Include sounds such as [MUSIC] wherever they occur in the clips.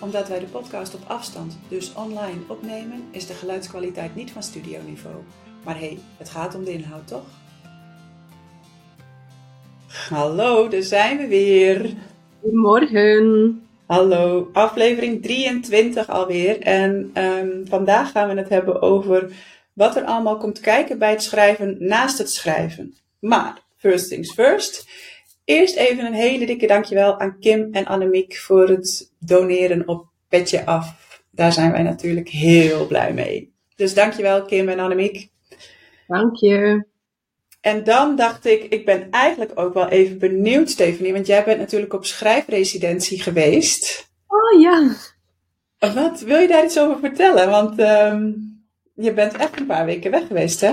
Omdat wij de podcast op afstand, dus online, opnemen, is de geluidskwaliteit niet van studioniveau. Maar hé, hey, het gaat om de inhoud, toch? Hallo, daar zijn we weer. Goedemorgen. Hallo, aflevering 23 alweer. En um, vandaag gaan we het hebben over wat er allemaal komt kijken bij het schrijven naast het schrijven. Maar, first things first. Eerst even een hele dikke dankjewel aan Kim en Annemiek voor het doneren op Petje Af. Daar zijn wij natuurlijk heel blij mee. Dus dankjewel Kim en Annemiek. Dank je. En dan dacht ik, ik ben eigenlijk ook wel even benieuwd, Stephanie, want jij bent natuurlijk op schrijfresidentie geweest. Oh ja. Wat wil je daar iets over vertellen? Want um, je bent echt een paar weken weg geweest, hè?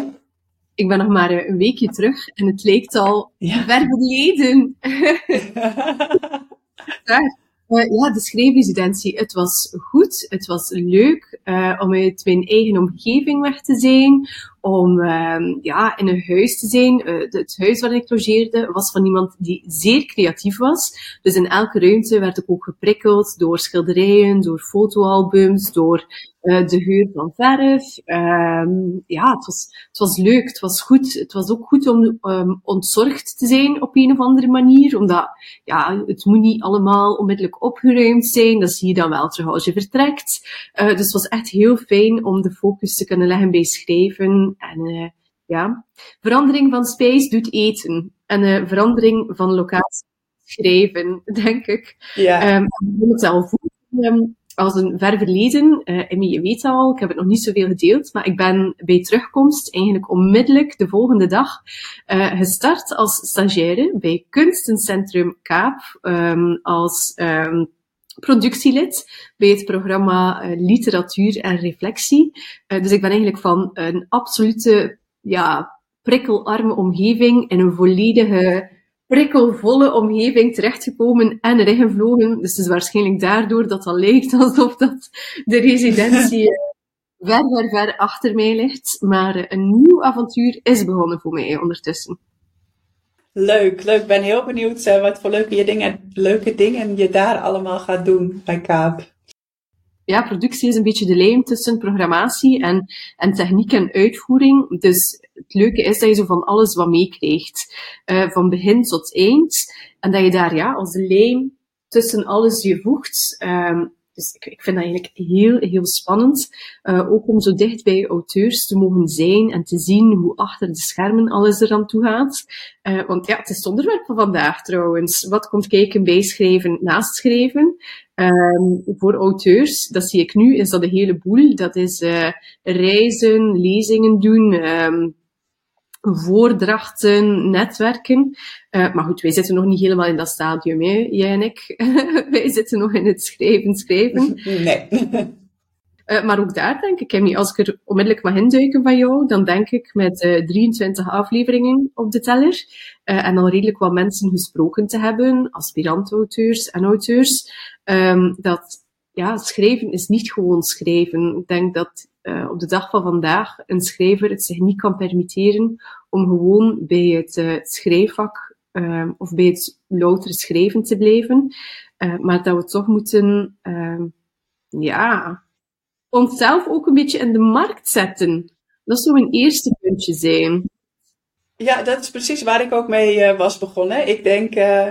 Ik ben nog maar een weekje terug en het leek al ja. ver geleden. [LAUGHS] Uh, ja, de schrijfresidentie. Het was goed, het was leuk uh, om uit mijn eigen omgeving weg te zijn, om uh, ja, in een huis te zijn. Uh, het huis waarin ik logeerde was van iemand die zeer creatief was. Dus in elke ruimte werd ik ook geprikkeld door schilderijen, door fotoalbums, door uh, de geur van verf. Um, ja, het was, het was leuk, het was goed. Het was ook goed om um, ontzorgd te zijn op een of andere manier, omdat ja, het moet niet allemaal onmiddellijk opgeruimd zijn. Dat zie je dan wel terug als je vertrekt. Uh, dus het was echt heel fijn om de focus te kunnen leggen bij schrijven. En uh, ja, verandering van space doet eten. En uh, verandering van locatie schrijven, [LAUGHS] denk ik. Ja. Um, ik het al voelen. Um, als een ver verleden, uh, Emmy, je weet al, ik heb het nog niet zoveel gedeeld, maar ik ben bij terugkomst eigenlijk onmiddellijk de volgende dag uh, gestart als stagiaire bij Kunstencentrum Kaap, um, als um, productielid bij het programma uh, Literatuur en Reflectie. Uh, dus ik ben eigenlijk van een absolute ja, prikkelarme omgeving in een volledige prikkelvolle omgeving terechtgekomen en erin gevlogen. Dus het is waarschijnlijk daardoor dat het lijkt alsof dat de residentie [LAUGHS] ver, ver, ver achter mij ligt. Maar een nieuw avontuur is begonnen voor mij ondertussen. Leuk, leuk. Ik ben heel benieuwd wat voor leuke dingen, leuke dingen je daar allemaal gaat doen bij Kaap. Ja, productie is een beetje de lijm tussen programmatie en, en techniek en uitvoering. Dus het leuke is dat je zo van alles wat meekrijgt. Uh, van begin tot eind. En dat je daar ja, als lijm tussen alles je voegt. Um, dus ik, ik vind dat eigenlijk heel, heel spannend. Uh, ook om zo dicht bij auteurs te mogen zijn en te zien hoe achter de schermen alles er aan toe gaat. Uh, want ja, het is het onderwerp van vandaag trouwens. Wat komt kijken bij schrijven naast schrijven? Um, voor auteurs, dat zie ik nu, is dat een heleboel. Dat is uh, reizen, lezingen doen, um, voordrachten, netwerken. Uh, maar goed, wij zitten nog niet helemaal in dat stadium, hè, jij en ik. [LAUGHS] wij zitten nog in het schrijven, schrijven. Nee. Uh, maar ook daar denk ik, Emmy, als ik er onmiddellijk mag induiken van jou, dan denk ik met uh, 23 afleveringen op de teller uh, en al redelijk wat mensen gesproken te hebben, aspirant-auteurs en auteurs, um, dat ja, schrijven is niet gewoon schrijven. Ik denk dat uh, op de dag van vandaag een schrijver het zich niet kan permitteren om gewoon bij het uh, schrijfvak uh, of bij het loutere schrijven te blijven. Uh, maar dat we toch moeten, uh, ja, onszelf ook een beetje in de markt zetten. Dat zou een eerste puntje zijn. Ja, dat is precies waar ik ook mee was begonnen. Ik denk uh,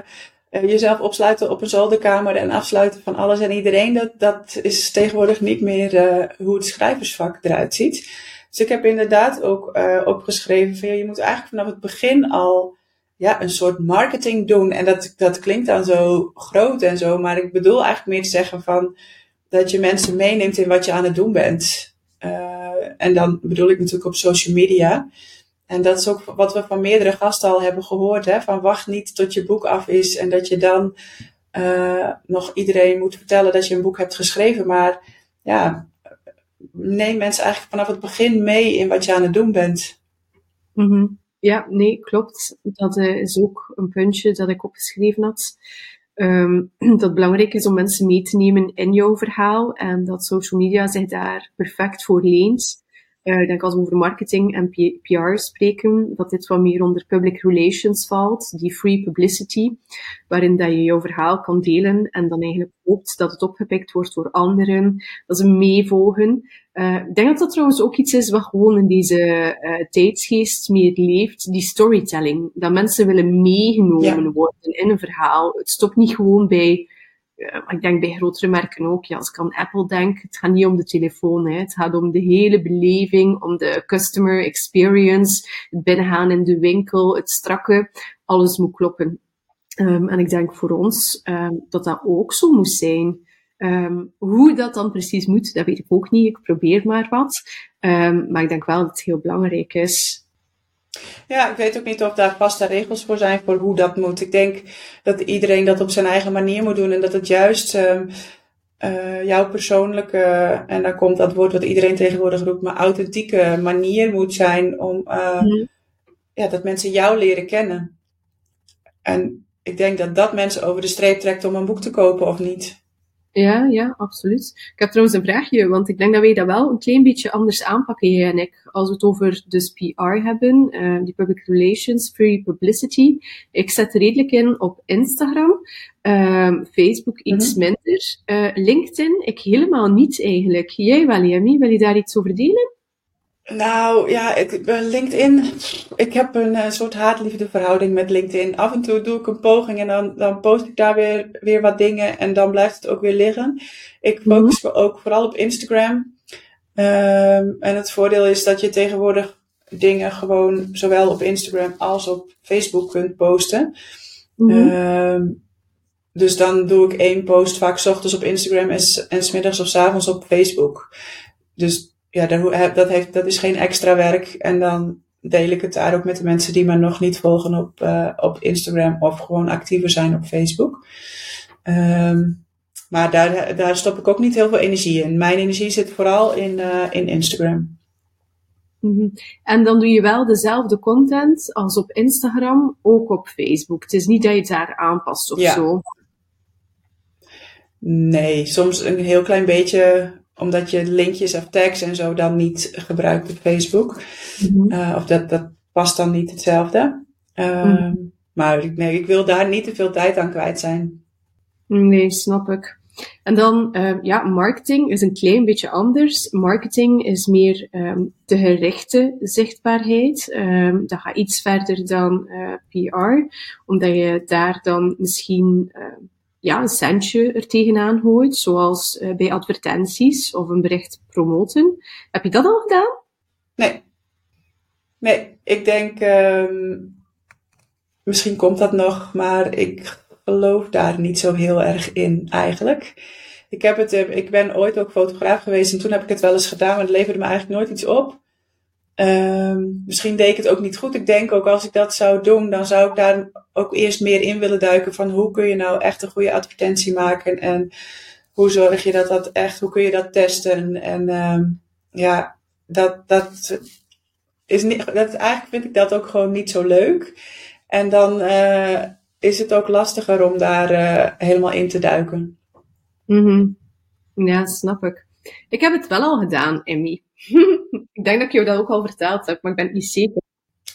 jezelf opsluiten op een zolderkamer en afsluiten van alles en iedereen. Dat, dat is tegenwoordig niet meer uh, hoe het schrijversvak eruit ziet. Dus ik heb inderdaad ook opgeschreven van je moet eigenlijk vanaf het begin al ja, een soort marketing doen. En dat, dat klinkt dan zo groot en zo, maar ik bedoel eigenlijk meer te zeggen van dat je mensen meeneemt in wat je aan het doen bent. En dan bedoel ik natuurlijk op social media. En dat is ook wat we van meerdere gasten al hebben gehoord. Hè? Van wacht niet tot je boek af is en dat je dan uh, nog iedereen moet vertellen dat je een boek hebt geschreven. Maar ja, neem mensen eigenlijk vanaf het begin mee in wat je aan het doen bent. Mhm. Ja, nee, klopt. Dat uh, is ook een puntje dat ik opgeschreven had. Um, [CLEARS THROAT] dat het belangrijk is om mensen mee te nemen in jouw verhaal en dat social media zich daar perfect voor leent. Uh, ik denk als we over marketing en PR spreken, dat dit wat meer onder public relations valt, die free publicity, waarin dat je jouw verhaal kan delen en dan eigenlijk hoopt dat het opgepikt wordt door anderen, dat ze meevolgen. Uh, ik denk dat dat trouwens ook iets is wat gewoon in deze uh, tijdsgeest meer leeft, die storytelling. Dat mensen willen meegenomen worden in een verhaal. Het stopt niet gewoon bij ik denk bij grotere merken ook, ja, als ik aan Apple denk, het gaat niet om de telefoon, hè. het gaat om de hele beleving, om de customer experience, het binnengaan in de winkel, het strakke, alles moet kloppen. Um, en ik denk voor ons um, dat dat ook zo moet zijn. Um, hoe dat dan precies moet, dat weet ik ook niet. Ik probeer maar wat. maar ik denk wel dat het heel belangrijk is ja, ik weet ook niet of daar vaste regels voor zijn voor hoe dat moet. Ik denk dat iedereen dat op zijn eigen manier moet doen en dat het juist uh, uh, jouw persoonlijke, en daar komt dat woord wat iedereen tegenwoordig roept, maar authentieke manier moet zijn om uh, ja, dat mensen jou leren kennen. En ik denk dat dat mensen over de streep trekt om een boek te kopen of niet. Ja, ja, absoluut. Ik heb trouwens een vraagje, want ik denk dat wij dat wel een klein beetje anders aanpakken, jij en ik. Als we het over dus PR hebben, uh, die public relations, free publicity. Ik zet redelijk in op Instagram, uh, Facebook iets mhm. minder. Uh, LinkedIn, ik helemaal niet eigenlijk. Jij wel, Jamie, wil je daar iets over delen? Nou ja, ik, LinkedIn. Ik heb een, eh, soort haatliefde verhouding met LinkedIn. Af en toe doe ik een poging en dan, dan post ik daar weer, weer wat dingen en dan blijft het ook weer liggen. Ik mhm. focus me ook vooral op Instagram. Um, en het voordeel is dat je tegenwoordig dingen gewoon zowel op Instagram als op Facebook kunt posten. Mm dus dan doe ik één post vaak s ochtends op Instagram en, en smiddags of s avonds op Facebook. Dus ja, dat, heeft, dat is geen extra werk. En dan deel ik het daar ook met de mensen die me nog niet volgen op, uh, op Instagram of gewoon actiever zijn op Facebook. Um, maar daar, daar stop ik ook niet heel veel energie in. Mijn energie zit vooral in, uh, in Instagram. Mm -hmm. En dan doe je wel dezelfde content als op Instagram, ook op Facebook. Het is niet dat je het daar aanpast of ja. zo. Nee, soms een heel klein beetje omdat je linkjes of tags en zo dan niet gebruikt op Facebook. Mm -hmm. of dat, dat past dan niet hetzelfde. Uh, mm. Maar ik, nee, ik wil daar niet te veel tijd aan kwijt zijn. Nee, snap ik. En dan, uh, ja, marketing is een klein beetje anders. Marketing is meer um, de gerichte zichtbaarheid. Um, dat gaat iets verder dan uh, eh, PR, omdat je daar dan misschien ja, een centje er tegenaan gooit, zoals uh, bij advertenties of een bericht promoten. Heb je dat al gedaan? Nee. Nee, ik denk, um, misschien komt dat nog, maar ik geloof daar niet zo heel erg in eigenlijk. Ik, heb het, uh, ik ben ooit ook fotograaf geweest en toen heb ik het wel eens gedaan, maar het leverde me eigenlijk nooit iets op. Um, misschien deed ik het ook niet goed. Ik denk ook als ik dat zou doen, dan zou ik daar ook eerst meer in willen duiken van hoe kun je nou echt een goede advertentie maken en hoe zorg je dat dat echt, hoe kun je dat testen en um, ja, dat, dat is niet, dat, eigenlijk vind ik dat ook gewoon niet zo leuk. En dan uh, is het ook lastiger om daar uh, helemaal in te duiken. Mm. Ja, snap ik. Ik heb het wel al gedaan, Emmy. Ik denk dat ik jou dat ook al verteld heb, maar ik ben niet zeker.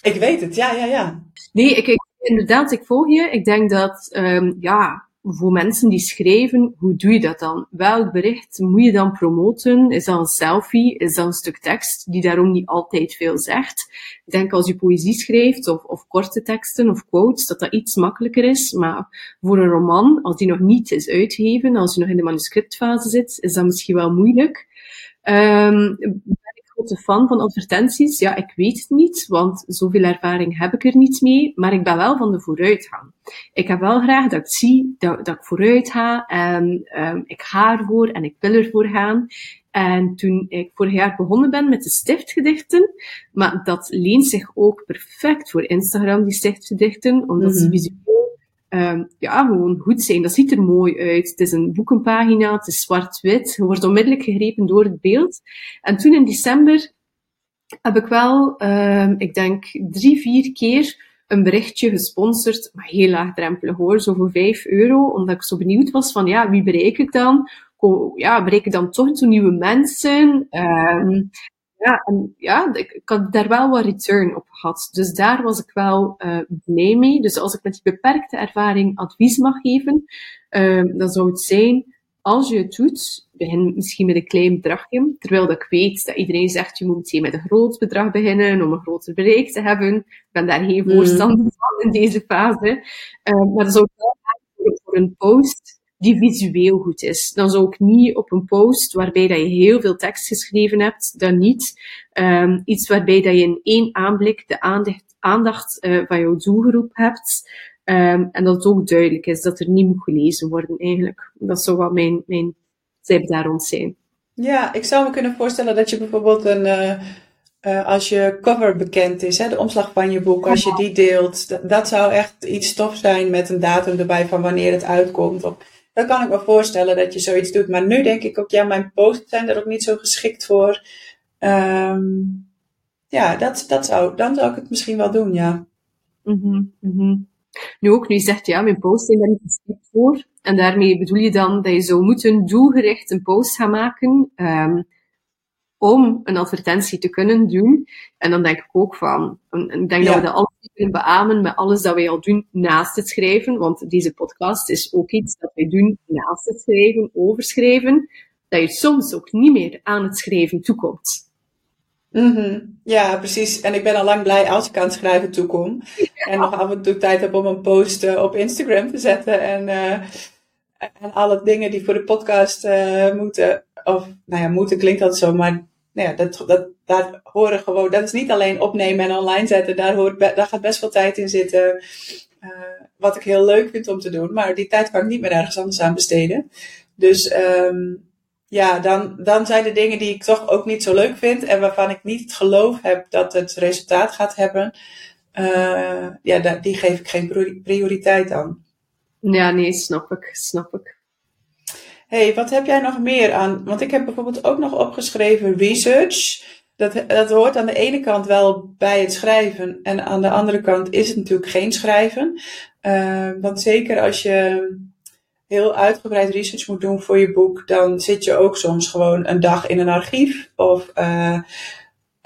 Ik weet het, ja, ja, ja. Nee, ik, ik inderdaad, ik volg je. Ik denk dat, um, ja, voor mensen die schrijven, hoe doe je dat dan? Welk bericht moet je dan promoten? Is dat een selfie? Is dat een stuk tekst die daarom niet altijd veel zegt? Ik denk als je poëzie schrijft of, of korte teksten of quotes, dat dat iets makkelijker is. Maar voor een roman, als die nog niet is uitgegeven, als je nog in de manuscriptfase zit, is dat misschien wel moeilijk. Um, ik grote fan van advertenties? Ja, ik weet het niet, want zoveel ervaring heb ik er niet mee, maar ik ben wel van de vooruitgang. Ik heb wel graag dat ik zie dat, dat ik vooruit ga en um, ik ga ervoor en ik wil ervoor gaan. En toen ik vorig jaar begonnen ben met de stiftgedichten, maar dat leent zich ook perfect voor Instagram, die stiftgedichten, omdat ze mhm. visueel um, ja, gewoon goed zijn. Dat ziet er mooi uit. Het is een boekenpagina, het is zwart-wit. Je wordt onmiddellijk gegrepen door het beeld. En toen in december heb ik wel, um, ik denk, drie, vier keer een berichtje gesponsord, maar heel laagdrempelig hoor, zo voor 5 euro, omdat ik zo benieuwd was van, ja, wie bereik ik dan? Ja, bereik ik dan toch zo nieuwe mensen? Um, ja, en ja, ik, ik, had daar wel wat return op gehad. Dus daar was ik wel uh, blij mee. Dus als ik met die beperkte ervaring advies mag geven, uh, dan zou het zijn, als je het doet, begin misschien met een klein bedragje. Terwijl dat ik weet dat iedereen zegt, je moet meteen met een groot bedrag beginnen om een groter bereik te hebben. Ik ben daar geen mm. voorstander van in deze fase. Uh, maar dat zou wel voor een post die visueel goed is. Dan zou ik niet op een post waarbij dat je heel veel tekst geschreven hebt, dan niet. Um, iets waarbij dat je in één aanblik de aandacht, aandacht uh, van jouw doelgroep hebt. Um, en dat het ook duidelijk is dat er niet moet gelezen worden eigenlijk. Dat zou wat mijn, mijn tip daar rond zijn. Ja, ik zou me kunnen voorstellen dat je bijvoorbeeld een... Uh... Uh, als je cover bekend is, hè, de omslag van je boek, als je die deelt, dat zou echt iets tof zijn met een datum erbij van wanneer het uitkomt. Of dan kan ik me voorstellen dat je zoiets doet. Maar nu denk ik ook, ja, mijn posts zijn er ook niet zo geschikt voor. Um, ja, dat, dat zou, dan zou ik het misschien wel doen, ja. Mm -hmm, Nu ook, nu zegt ja, mijn posts zijn daar niet geschikt voor. En daarmee bedoel je dan dat je zou moeten doelgericht een post gaan maken. Um, om een advertentie te kunnen doen. En dan denk ik ook van, ik denk dat we dat altijd kunnen beamen met alles dat wij al doen naast het schrijven, want deze podcast is ook iets dat wij doen naast het schrijven, overschrijven, dat je soms ook niet meer aan het schrijven toekomt. Mm Ja, precies. En ik ben al lang blij als ik aan het schrijven toekom. En nog af en toe tijd heb om een post uh, op Instagram te zetten. En, uh, en alle dingen die voor de podcast uh, moeten. Of, nou ja, moeten klinkt dat zo, maar nou ja, dat, dat, daar horen gewoon, dat is niet alleen opnemen en online zetten, daar, hoort, daar gaat best veel tijd in zitten. Uh, wat ik heel leuk vind om te doen, maar die tijd kan ik niet meer ergens anders aan besteden. Dus um, ja, dan, dan zijn er dingen die ik toch ook niet zo leuk vind en waarvan ik niet het geloof heb dat het resultaat gaat hebben. Uh, ja, die geef ik geen prioriteit aan. Ja, nee, snap ik, snap ik hey, wat heb jij nog meer aan? Want ik heb bijvoorbeeld ook nog opgeschreven research. Dat, dat hoort aan de ene kant wel bij het schrijven en aan de andere kant is het natuurlijk geen schrijven. Uh, want zeker als je heel uitgebreid research moet doen voor je boek, dan zit je ook soms gewoon een dag in een archief of uh,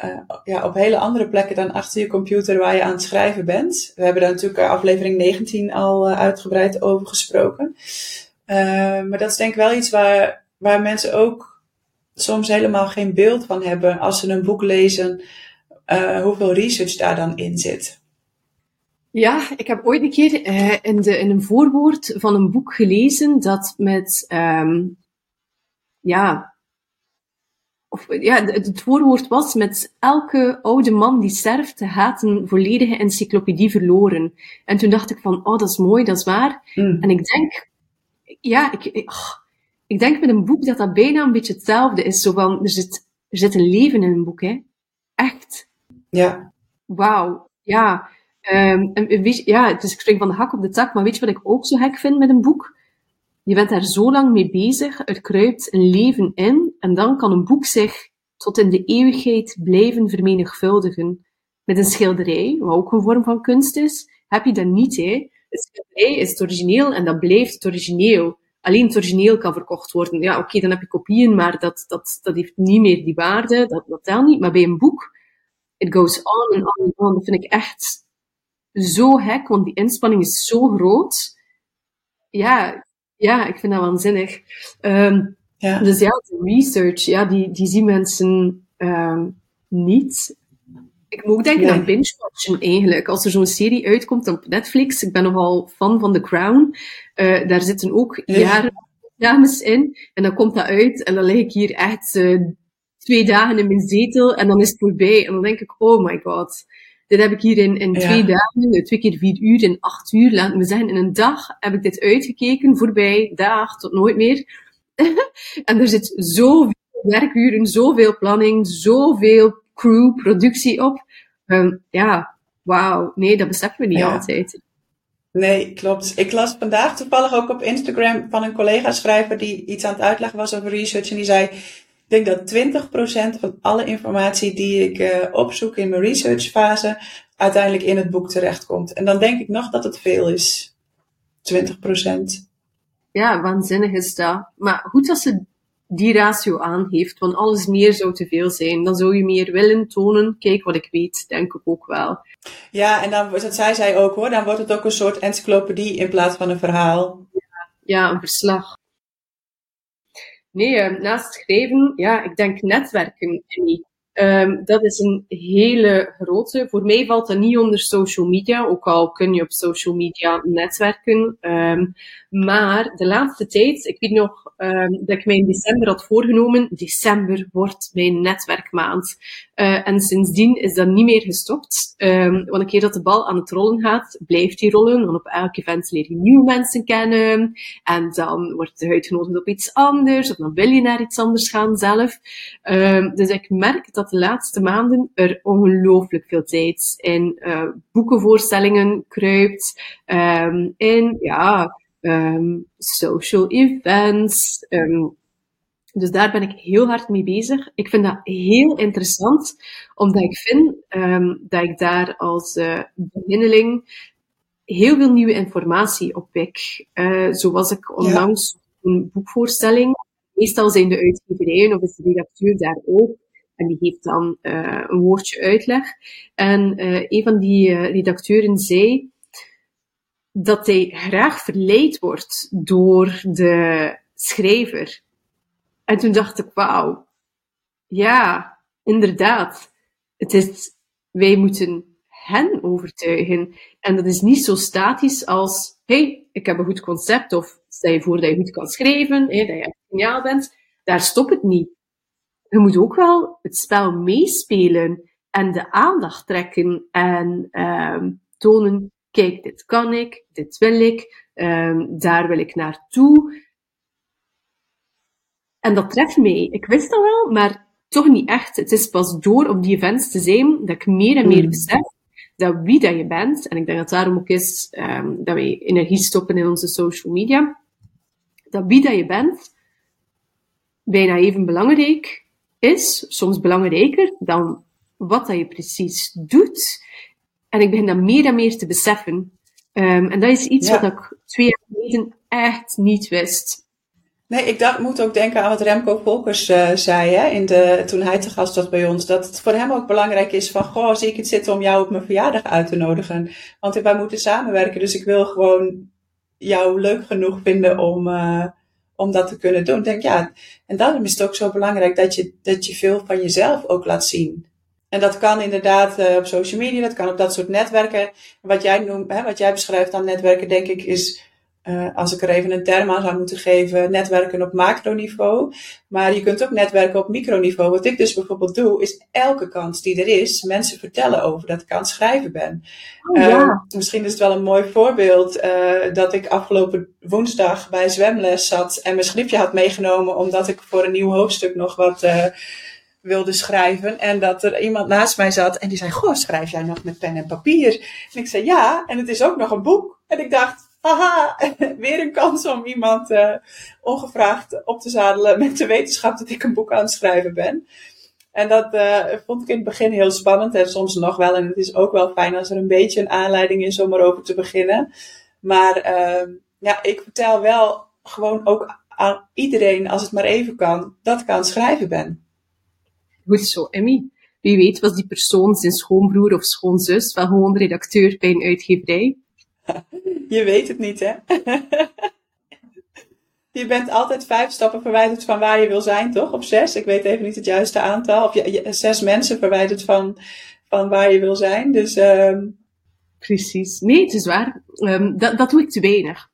uh, ja, op hele andere plekken dan achter je computer waar je aan het schrijven bent. We hebben daar natuurlijk aflevering 19 al uitgebreid over gesproken. Uh, maar dat is denk ik wel iets waar, waar mensen ook soms helemaal geen beeld van hebben als ze een boek lezen, uh, hoeveel research daar dan in zit. Ja, ik heb ooit een keer uh, in, de, in een voorwoord van een boek gelezen dat met, um, ja, of, ja, het voorwoord was met elke oude man die sterft, haat een volledige encyclopedie verloren. En toen dacht ik van, oh, dat is mooi, dat is waar. Mm. En ik denk, ja, ik, ik, oh, ik, denk met een boek dat dat bijna een beetje hetzelfde is. Zo van, er zit, er zit een leven in een boek, hè. Echt. Ja. Wauw. Ja. Um, en, weet, ja, dus ik spring van de hak op de tak, maar weet je wat ik ook zo gek vind met een boek? Je bent daar zo lang mee bezig, er kruipt een leven in, en dan kan een boek zich tot in de eeuwigheid blijven vermenigvuldigen. Met een schilderij, wat ook een vorm van kunst is, heb je dat niet, hè schilderij is het origineel en dat blijft het origineel. Alleen het origineel kan verkocht worden. Ja, oké, dan heb je kopieën, maar dat, dat, dat heeft niet meer die waarde. Dat, dat telt niet. Maar bij een boek, it goes on en on en on. Dat vind ik echt zo hek, want die inspanning is zo groot. Ja, ja ik vind dat waanzinnig. Um, ja. Dus ja, de research, ja, die, die zien mensen um, niet. Ik moet ook denken aan binge-watchen eigenlijk. Als er zo'n serie uitkomt op Netflix, ik ben nogal fan van The Crown, uh, daar zitten ook jaren dames in. En dan komt dat uit en dan lig ik hier echt uh, twee dagen in mijn zetel en dan is het voorbij. En dan denk ik, oh my god. Dit heb ik hier in, in twee dagen, eh, twee keer vier uur, in acht uur, laten we zeggen, in een dag heb ik dit uitgekeken, voorbij, dag, tot nooit meer. [LAUGHS] en er zit zoveel werkuren, zoveel planning, zoveel crew, productie op. Um, ja, wauw. Nee, dat beseffen we niet altijd. Nee, klopt. Ik las vandaag toevallig ook op Instagram van een collega-schrijver die iets aan het uitleggen was over research. En die zei, ik denk dat 20% van alle informatie die ik uh, opzoek in mijn researchfase uiteindelijk in het boek terechtkomt. En dan denk ik nog dat het veel is. 20%. Ja, waanzinnig is dat. Maar goed dat ze die ratio aangeeft, want alles meer zou te veel zijn. Dan zou je meer willen tonen, kijk wat ik weet, denk ik ook wel. Ja, en dan, dat zei zij ook hoor, dan wordt het ook een soort encyclopedie in plaats van een verhaal. Ja, een verslag. Nee, uh, naast schrijven, ja, ik denk netwerken. Um, dat is een hele grote. Voor mij valt dat niet onder social media, ook al kun je op social media netwerken. Um, maar de laatste tijd, ik weet nog um, dat ik mij in december had voorgenomen, december wordt mijn netwerkmaand. Uh, en sindsdien is dat niet meer gestopt. Um, want een keer dat de bal aan het rollen gaat, blijft die rollen. Want op elk event leer je nieuwe mensen kennen. En dan wordt je uitgenodigd op iets anders. Of dan wil je naar iets anders gaan zelf. Um, dus ik merk dat de laatste maanden er ongelooflijk veel tijd in uh, boekenvoorstellingen kruipt. Um, in, ja, social events. Dus daar ben ik heel hard mee bezig. Ik vind dat heel interessant, omdat ik vind um, dat ik daar als uh, beginneling heel veel nieuwe informatie op pik. Uh, zo was ik onlangs ja. een boekvoorstelling. Meestal zijn de uitgeverijen of is de redacteur daar ook. En die geeft dan uh, een woordje uitleg. En een van die redacteuren zei, dat hij graag verleid wordt door de schrijver. En toen dacht ik, wauw, ja, inderdaad. Het is, wij moeten hen overtuigen. En dat is niet zo statisch als, hey, ik heb een goed concept, of stel je voor dat je goed kan schrijven, dat je geniaal bent. Daar stopt het niet. Je moet ook wel het spel meespelen en de aandacht trekken en um, tonen kijk, dit kan ik, dit wil ik, um, daar wil ik naartoe. En dat treft mij. Ik wist dat wel, maar toch niet echt. Het is pas door op die events te zijn dat ik meer en meer hmm. besef dat wie dat je bent, en ik denk dat daarom ook is um, dat wij energie stoppen in onze social media, dat wie dat je bent bijna even belangrijk is, soms belangrijker dan wat dat je precies doet. En ik begin dat meer en meer te beseffen. Um, en dat is iets wat ik twee jaar geleden echt niet wist. Nee, ik dacht, moet ook denken aan wat Remco Volkers uh, zei hè, in de, toen hij te gast was bij ons. Dat het voor hem ook belangrijk is van, goh, zie ik het zitten om jou op mijn verjaardag uit te nodigen. Want wij moeten samenwerken, dus ik wil gewoon jou leuk genoeg vinden om, uh, om dat te kunnen doen. Denk, ja, en daarom is het ook zo belangrijk dat je, dat je veel van jezelf ook laat zien. En dat kan inderdaad uh, op social media, dat kan op dat soort netwerken. Wat jij noemt, hè, wat jij beschrijft aan netwerken, denk ik, is, uh, als ik er even een term aan zou moeten geven, netwerken op macroniveau. Maar je kunt ook netwerken op microniveau. Wat ik dus bijvoorbeeld doe, is elke kans die er is, mensen vertellen over dat ik aan het schrijven ben. Oh, ja. uh, misschien is het wel een mooi voorbeeld dat ik afgelopen woensdag bij zwemles zat en mijn schriftje had meegenomen, omdat ik voor een nieuw hoofdstuk nog wat wilde schrijven. En dat er iemand naast mij zat en die zei: Goh, schrijf jij nog met pen en papier? En ik zei: Ja, en het is ook nog een boek. En ik dacht: Haha, [LAUGHS] weer een kans om iemand uh, ongevraagd op te zadelen met de wetenschap dat ik een boek aan het schrijven ben. En dat uh, vond ik in het begin heel spannend en soms nog wel. En het is ook wel fijn als er een beetje een aanleiding is om erover te beginnen. Maar uh, ja, ik vertel wel gewoon ook aan iedereen, als het maar even kan, dat ik aan het schrijven ben. Goed zo, Emmy. Wie weet was die persoon zijn schoonbroer of schoonzus wel gewoon redacteur bij een uitgeverij? Je weet het niet, hè? [LAUGHS] je bent altijd vijf stappen verwijderd van waar je wil zijn, toch? Of zes? Ik weet even niet het juiste aantal. Of je, zes mensen verwijderd van, van waar je wil zijn. Dus, um... Precies. Nee, het is waar. Um, dat, dat doe ik te weinig.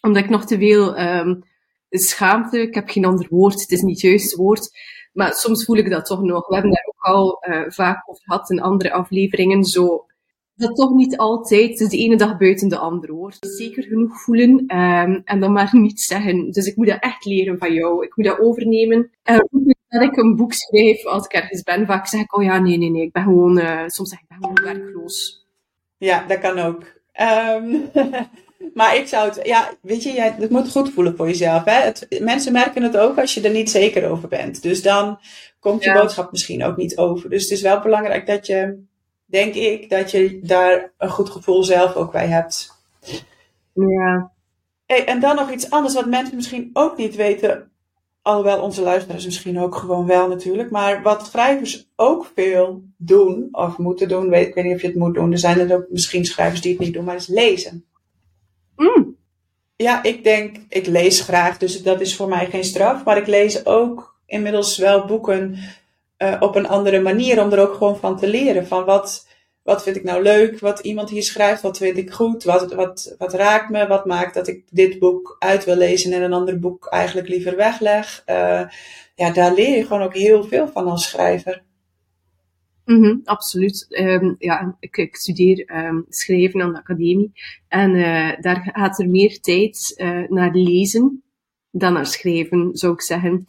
Omdat ik nog te veel um, schaamte, ik heb geen ander woord, het is niet het juiste woord maar soms voel ik dat toch nog. We hebben daar ook al uh, vaak over gehad in andere afleveringen. Zo, dat toch niet altijd dus de ene dag buiten de andere hoor. Zeker genoeg voelen um, en dan maar [LAUGHS] niet zeggen. Dus ik moet dat echt leren van jou. Ik moet dat overnemen. En dat ik een boek schrijf als ik ergens ben, vaak zeg ik, oh ja, nee, nee, nee, ik ben gewoon, uh, soms zeg ik, ben gewoon werkloos. Ja, dat kan ook. Ehm, [LAUGHS] maar ik zou het, ja, weet je, jij, het moet goed voelen voor jezelf. Hè? Het, mensen merken het ook als je er niet zeker over bent. Dus dan komt je boodschap misschien ook niet over. Dus het is wel belangrijk dat je, denk ik, dat je daar een goed gevoel zelf ook bij hebt. Ja. Hey, en dan nog iets anders wat mensen misschien ook niet weten. Alhoewel onze luisteraars misschien ook gewoon wel natuurlijk. Maar wat schrijvers ook veel doen, of moeten doen, weet, ik weet niet of je het moet doen. Er zijn er ook misschien schrijvers die het niet doen, maar is lezen. Mm. Ja, ik denk, ik lees graag, dus dat is voor mij geen straf. Maar ik lees ook inmiddels wel boeken uh, op een andere manier, om er ook gewoon van te leren. Van wat, wat vind ik nou leuk, wat iemand hier schrijft, wat vind ik goed, wat, wat, wat raakt me, wat maakt dat ik dit boek uit wil lezen en een ander boek eigenlijk liever wegleg. Uh, ja, daar leer je gewoon ook heel veel van als schrijver. -hmm, absoluut. Um, ja, ik, ik studeer um, schrijven aan de academie. En uh, daar gaat er meer tijd naar lezen dan naar schrijven, zou ik zeggen.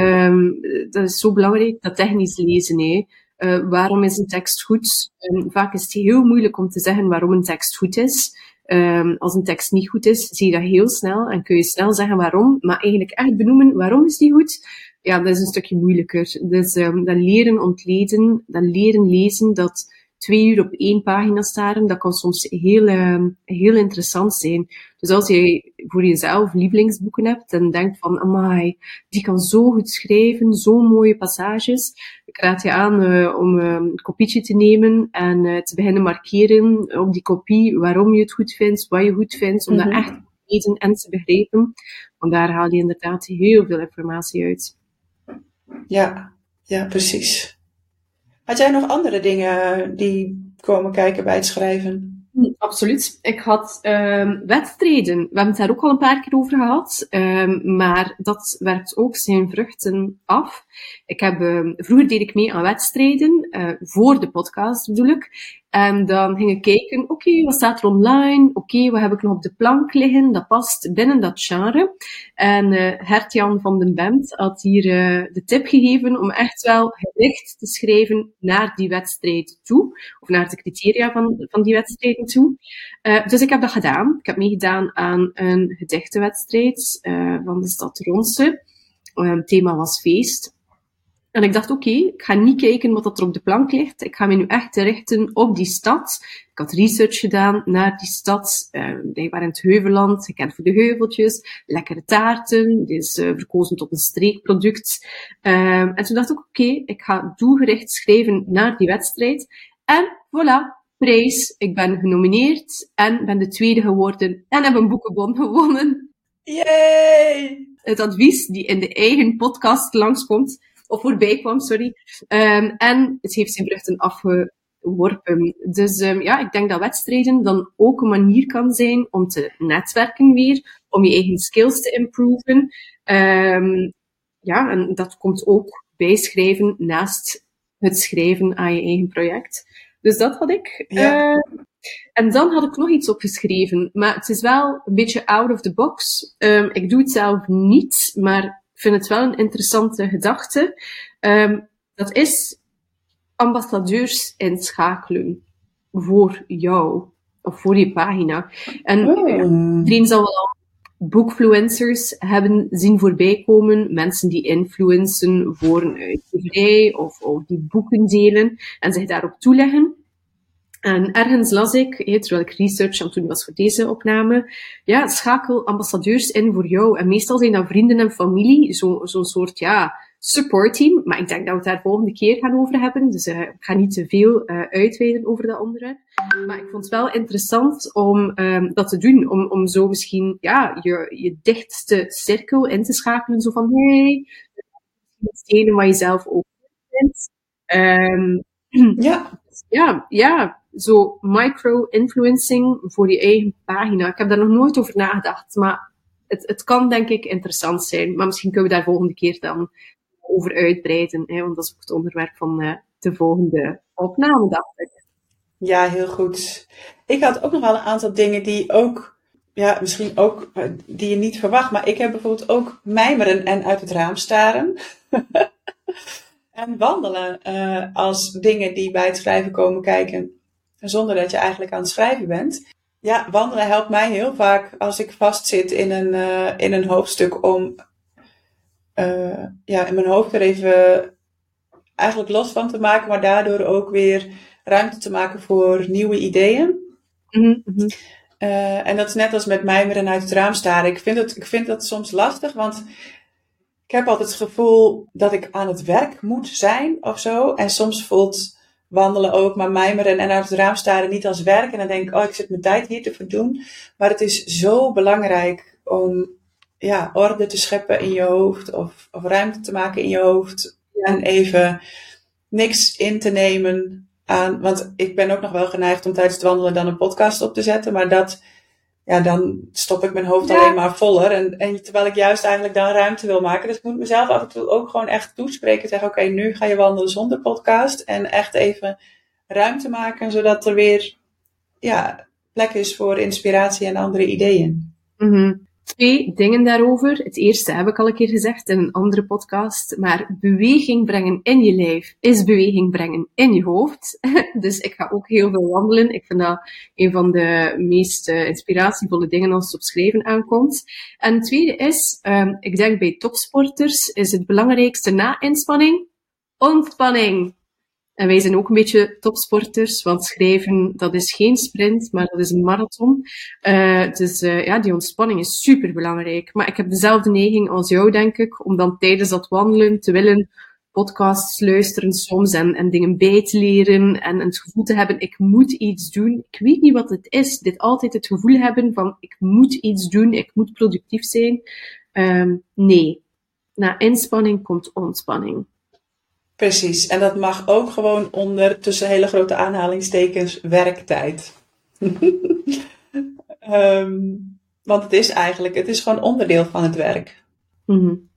Um, dat is zo belangrijk, dat technisch lezen. Hè. Uh, waarom is een tekst goed? vaak is het heel moeilijk om te zeggen waarom een tekst goed is. als een tekst niet goed is, zie je dat heel snel en kun je snel zeggen waarom. Maar eigenlijk echt benoemen waarom is die goed? ja, dat is een stukje moeilijker. Dus um, dat leren ontleden, dat leren lezen, dat twee uur op één pagina staren, dat kan soms heel, um, heel interessant zijn. Dus als je voor jezelf lievelingsboeken hebt en denkt van, amai, die kan zo goed schrijven, zo mooie passages, ik raad je aan uh, om um, een kopietje te nemen en uh, te beginnen markeren op die kopie waarom je het goed vindt, wat je goed vindt, om mm -hmm. dat echt te lezen en te begrijpen. Want daar haal je inderdaad heel veel informatie uit. Ja, ja, precies. Had jij nog andere dingen die komen kijken bij het schrijven? Absoluut. Ik had um, wedstrijden. We hebben het daar ook al een paar keer over gehad. Um, maar dat werkt ook zijn vruchten af. Ik heb, um, vroeger deed ik mee aan wedstrijden, uh, voor de podcast bedoel ik. En dan ging ik kijken, oké, wat staat er online? Oké, wat heb ik nog op de plank liggen? Dat past binnen dat genre. En Hertjan van den Bent had hier uh, de tip gegeven om echt wel gericht te schrijven naar die wedstrijd toe. Of naar de criteria van, van die wedstrijden toe. Uh, dus ik heb dat gedaan. Ik heb meegedaan aan een gedichtenwedstrijd van de stad Ronse. Het thema was feest. En ik dacht, oké, okay, ik ga niet kijken wat er op de plank ligt. Ik ga me nu echt richten op die stad. Ik had research gedaan naar die stad. Uh, die waren in het Heuvelland, gekend voor de heuveltjes. Lekkere taarten. Die is uh, verkozen tot een streekproduct. Uh, en toen dacht ik, oké, okay, ik ga doelgericht schrijven naar die wedstrijd. En voilà, prijs. Ik ben genomineerd en ben de tweede geworden en heb een boekenbon gewonnen. Yay! Het advies die in de eigen podcast langskomt of voorbij kwam, sorry. Um, en het heeft zijn vruchten afgeworpen. Dus um, ja, ik denk dat wedstrijden dan ook een manier kan zijn om te netwerken weer, om je eigen skills te improven. Um, ja, en dat komt ook bij schrijven naast het schrijven aan je eigen project. Dus dat had ik. Ja. Uh, en dan had ik nog iets opgeschreven, maar het is wel een beetje out of the box. Um, ik doe het zelf niet, maar ik vind het wel een interessante gedachte. Um, dat is ambassadeurs inschakelen voor jou of voor je pagina. En oh. iedereen zal wel bookfluencers hebben zien voorbij komen. Mensen die influencen voor een uitgeverij of, of die boeken delen en zich daarop toeleggen. En ergens las ik, terwijl ik research aan toen was voor deze opname, ja, schakel ambassadeurs in voor jou. En meestal zijn dat vrienden en familie, zo'n zo soort, ja, supportteam. Maar ik denk dat we het daar volgende keer gaan over hebben. Dus uh, ik ga niet te veel uh, uitweiden over dat onderwerp. Maar ik vond het wel interessant om um, dat te doen. Om, om zo misschien ja, je, je dichtste cirkel in te schakelen. Zo van, hey, hetgene wat je zelf ook vindt. Um, [CLEARS THROAT] ja. Ja, ja, zo micro-influencing voor je eigen pagina. Ik heb daar nog nooit over nagedacht, maar het, het kan denk ik interessant zijn. Maar misschien kunnen we daar volgende keer dan over uitbreiden, hè, want dat is ook het onderwerp van uh, de volgende opname, dacht ik. Ja, heel goed. Ik had ook nog wel een aantal dingen die ook, ja, misschien ook, uh, die je niet verwacht, maar ik heb bijvoorbeeld ook mijmeren en uit het raam staren. [LAUGHS] en wandelen uh, als dingen die bij het schrijven komen kijken zonder dat je eigenlijk aan het schrijven bent. ja, wandelen helpt mij heel vaak als ik vastzit in een, uh, in een hoofdstuk om uh, ja, in mijn hoofd er even eigenlijk los van te maken, maar daardoor ook weer ruimte te maken voor nieuwe ideeën. Mm -hmm. uh, en dat is net als met mijmeren uit het raam staren. Ik vind, het, ik vind dat soms lastig, want ik heb altijd het gevoel dat ik aan het werk moet zijn of zo. En soms voelt wandelen ook, maar mijmeren en uit het raam staren niet als werk. En dan denk ik, oh, ik zit mijn tijd hier te verdoen. Maar het is zo belangrijk om ja, orde te scheppen in je hoofd of, of ruimte te maken in je hoofd. En even niks in te nemen aan. Want ik ben ook nog wel geneigd om tijdens het wandelen dan een podcast op te zetten. Maar dat, ja, dan stop ik mijn hoofd alleen maar voller. En, en terwijl ik juist eigenlijk dan ruimte wil maken. Dus ik moet mezelf af en toe ook gewoon echt toespreken. Zeggen, oké, nu ga je wandelen zonder podcast. En echt even ruimte maken, zodat er weer ja, plek is voor inspiratie en andere ideeën. Mm Twee dingen daarover. Het eerste heb ik al een keer gezegd in een andere podcast, maar beweging brengen in je lijf is beweging brengen in je hoofd. [LAUGHS] dus ik ga ook heel veel wandelen. Ik vind dat een van de meest uh, inspiratievolle dingen als het op schrijven aankomt. En het tweede is, um, ik denk bij topsporters is het belangrijkste na inspanning ontspanning. En wij zijn ook een beetje topsporters, want schrijven, dat is geen sprint, maar dat is een marathon. Uh, dus uh, ja, die ontspanning is super belangrijk. Maar ik heb dezelfde neiging als jou, denk ik, om dan tijdens dat wandelen te willen podcasts luisteren soms en, en dingen bij te leren en, het gevoel te hebben, ik moet iets doen. Ik weet niet wat het is. Dit altijd het gevoel hebben van, ik moet iets doen, ik moet productief zijn. Um, nee. Na inspanning komt ontspanning. Precies, en dat mag ook gewoon onder tussen hele grote aanhalingstekens werktijd. um, [LAUGHS] want het is eigenlijk, het is gewoon onderdeel van het werk. Mm-hmm.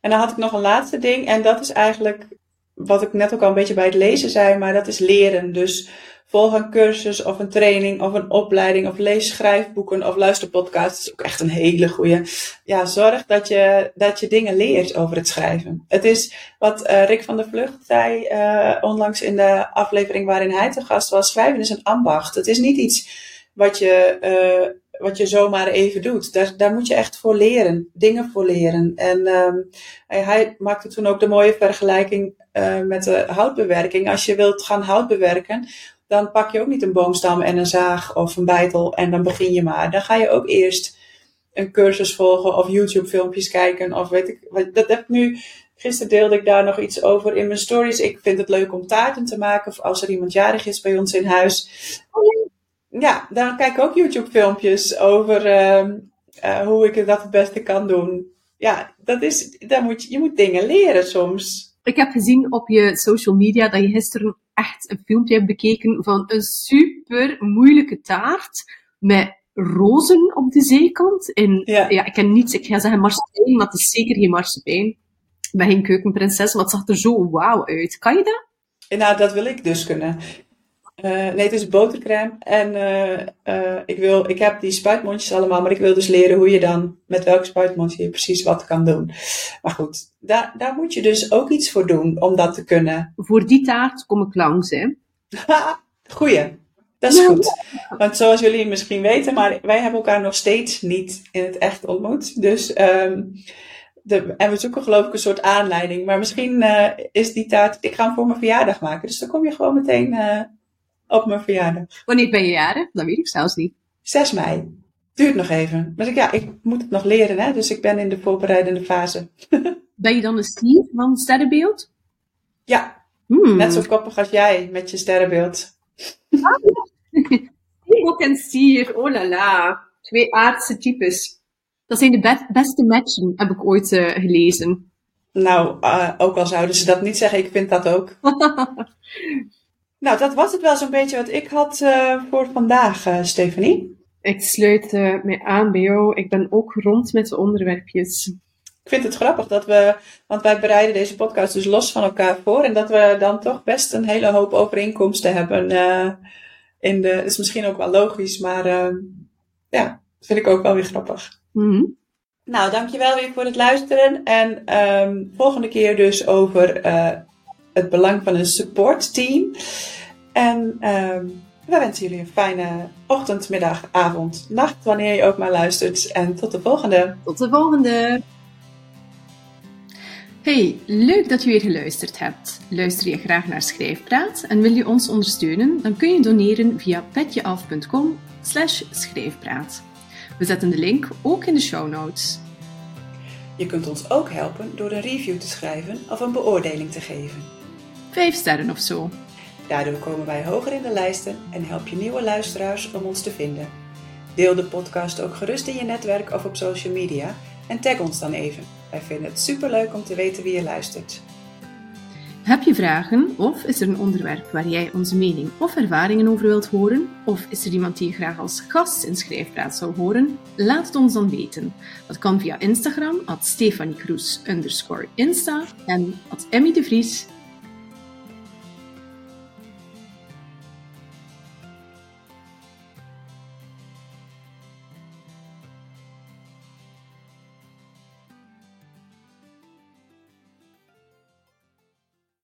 En dan had ik nog een laatste ding, en dat is eigenlijk wat ik net ook al een beetje bij het lezen zei, maar dat is leren. Dus volg een cursus of een training of een opleiding of lees schrijfboeken of luister podcasts. Dat is ook echt een hele goede. Ja, zorg dat je, dat je dingen leert over het schrijven. Het is wat uh, Rick van der Vlucht zei uh, onlangs in de aflevering waarin hij te gast was. Schrijven is een ambacht. Het is niet iets wat je, uh, wat je zomaar even doet. Daar, daar moet je echt voor leren, dingen voor leren. En um, hij, maakte toen ook de mooie vergelijking uh, met de houtbewerking. Als je wilt gaan hout bewerken, dan pak je ook niet een boomstam en een zaag of een bijtel en dan begin je maar. Dan ga je ook eerst een cursus volgen of YouTube filmpjes kijken of weet ik. Dat heb ik nu. Gisteren deelde ik daar nog iets over in mijn stories. Ik vind het leuk om taarten te maken. Of als er iemand jarig is bij ons in huis. Ja, dan kijk ik ook YouTube filmpjes over uh, uh, hoe ik dat het beste kan doen. Ja, dat is, daar moet je, je moet dingen leren soms. Ik heb gezien op je social media dat je gisteren echt een filmpje hebt bekeken van een super moeilijke taart met rozen op de zijkant. En ja, ja ik ken niets, ik ga zeggen marsepein, maar het is zeker geen marsepein. Ik ben geen keukenprinses, maar het zag er zo wauw uit. Kan je dat? Nou, dat wil ik dus kunnen. Uh, nee, het is botercrème. En uh, uh, ik, wil, ik heb die spuitmondjes allemaal, maar ik wil dus leren hoe je dan met welk spuitmondje je precies wat kan doen. Maar goed, daar, daar moet je dus ook iets voor doen om dat te kunnen. Voor die taart kom ik langs, hè? [LAUGHS] Goeie. Dat is goed. Want zoals jullie misschien weten, maar wij hebben elkaar nog steeds niet in het echt ontmoet. Dus, um, de, en we zoeken geloof ik een soort aanleiding. Maar misschien is die taart, ik ga hem voor mijn verjaardag maken. Dus dan kom je gewoon meteen op mijn verjaardag. Wanneer ben je jaren? Dat weet ik zelfs niet. 6 mei. Duurt nog even. Maar ik, ja, ik moet het nog leren, hè? dus ik ben in de voorbereidende fase. [LAUGHS] ben je dan een stier van sterrenbeeld? Ja, hmm. net zo koppig als jij met je sterrenbeeld. Ook en stier, oh la la. Twee aardse types. Dat zijn de beste matchen, heb ik ooit uh, gelezen. Nou, uh, ook al zouden ze dat niet zeggen, ik vind dat ook. [LAUGHS] Nou, dat was het wel zo'n beetje wat ik had uh, voor vandaag, uh, Stephanie. Ik sluit uh, me aan bij jou. Ik ben ook rond met de onderwerpjes. Ik vind het grappig dat we, want wij bereiden deze podcast dus los van elkaar voor. En dat we dan toch best een hele hoop overeenkomsten hebben. in de, is misschien ook wel logisch, maar ja, dat vind ik ook wel weer grappig. Mm -hmm. Nou, dankjewel weer voor het luisteren. En um, volgende keer dus over het belang van een support team. En um, We wensen jullie een fijne ochtend, middag, avond, nacht, wanneer je ook maar luistert. En tot de volgende. Tot de volgende. Hey, leuk dat je weer geluisterd hebt. Luister je graag naar Schrijfpraat en wil je ons ondersteunen? Dan kun je doneren via petjeaf.com schrijfpraat. We zetten de link ook in de show notes. Je kunt ons ook helpen door een review te schrijven of een beoordeling te geven. Vijf sterren of zo. Daardoor komen wij hoger in de lijsten en help je nieuwe luisteraars om ons te vinden. Deel de podcast ook gerust in je netwerk of op social media en tag ons dan even. Wij vinden het superleuk om te weten wie je luistert. Heb je vragen of is er een onderwerp waar jij onze mening of ervaringen over wilt horen? Of is er iemand die je graag als gast in Schrijfpraat zou horen? Laat het ons dan weten. Dat kan via Instagram, at Stefanie Kroes, underscore Insta, en at Emmy de Vries,